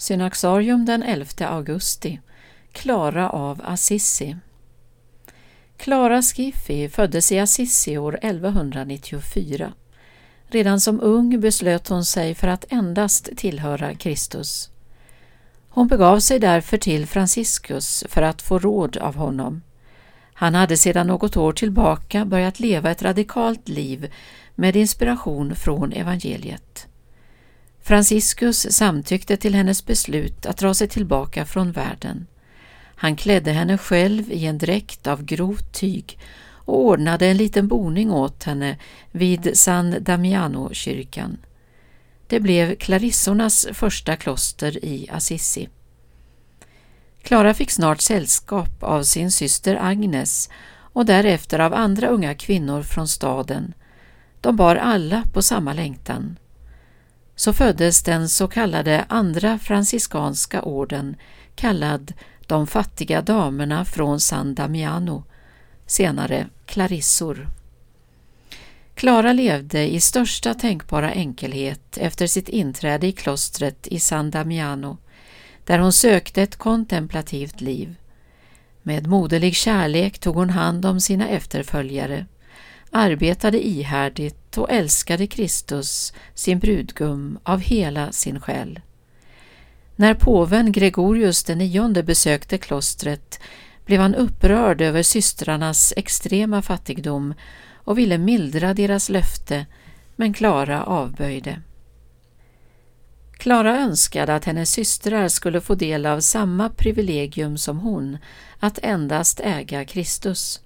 Synaxarium den 11 augusti Klara av Assisi Klara Schiffi föddes i Assisi år 1194. Redan som ung beslöt hon sig för att endast tillhöra Kristus. Hon begav sig därför till Franciscus för att få råd av honom. Han hade sedan något år tillbaka börjat leva ett radikalt liv med inspiration från evangeliet. Franciscus samtyckte till hennes beslut att dra sig tillbaka från världen. Han klädde henne själv i en dräkt av grovt tyg och ordnade en liten boning åt henne vid San Damiano-kyrkan. Det blev klarissornas första kloster i Assisi. Klara fick snart sällskap av sin syster Agnes och därefter av andra unga kvinnor från staden. De bar alla på samma längtan. Så föddes den så kallade andra franciskanska orden, kallad de fattiga damerna från San Damiano, senare Clarissor. Klara levde i största tänkbara enkelhet efter sitt inträde i klostret i San Damiano, där hon sökte ett kontemplativt liv. Med moderlig kärlek tog hon hand om sina efterföljare, arbetade ihärdigt och älskade Kristus, sin brudgum, av hela sin själ. När påven Gregorius IX besökte klostret blev han upprörd över systrarnas extrema fattigdom och ville mildra deras löfte, men Klara avböjde. Klara önskade att hennes systrar skulle få del av samma privilegium som hon, att endast äga Kristus.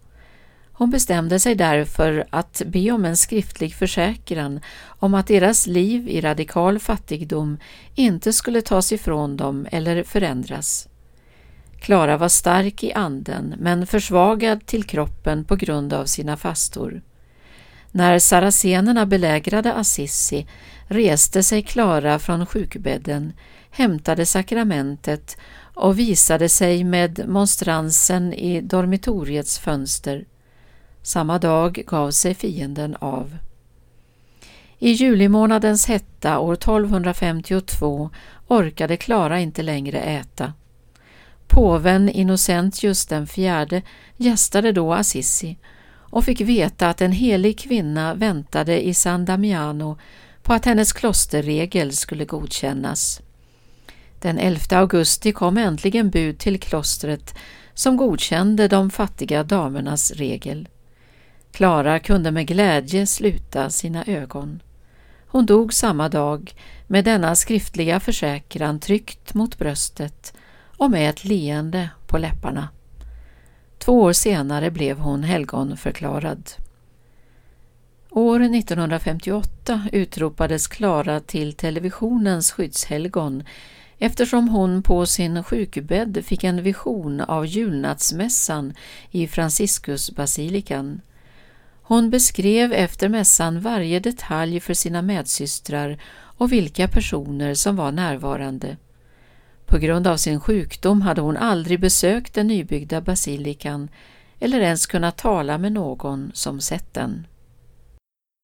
Hon bestämde sig därför att be om en skriftlig försäkran om att deras liv i radikal fattigdom inte skulle tas ifrån dem eller förändras. Klara var stark i anden men försvagad till kroppen på grund av sina fastor. När saracenerna belägrade Assisi reste sig Klara från sjukbädden, hämtade sakramentet och visade sig med monstransen i dormitoriets fönster. Samma dag gav sig fienden av. I julimånadens hetta år 1252 orkade Klara inte längre äta. Påven Innocentius den fjärde gästade då Assisi och fick veta att en helig kvinna väntade i San Damiano på att hennes klosterregel skulle godkännas. Den 11 augusti kom äntligen bud till klostret som godkände de fattiga damernas regel. Klara kunde med glädje sluta sina ögon. Hon dog samma dag med denna skriftliga försäkran tryckt mot bröstet och med ett leende på läpparna. Två år senare blev hon helgonförklarad. År 1958 utropades Klara till televisionens skyddshelgon eftersom hon på sin sjukbädd fick en vision av julnattsmässan i Franciscusbasilikan. Hon beskrev efter mässan varje detalj för sina medsystrar och vilka personer som var närvarande. På grund av sin sjukdom hade hon aldrig besökt den nybyggda basilikan eller ens kunnat tala med någon som sett den.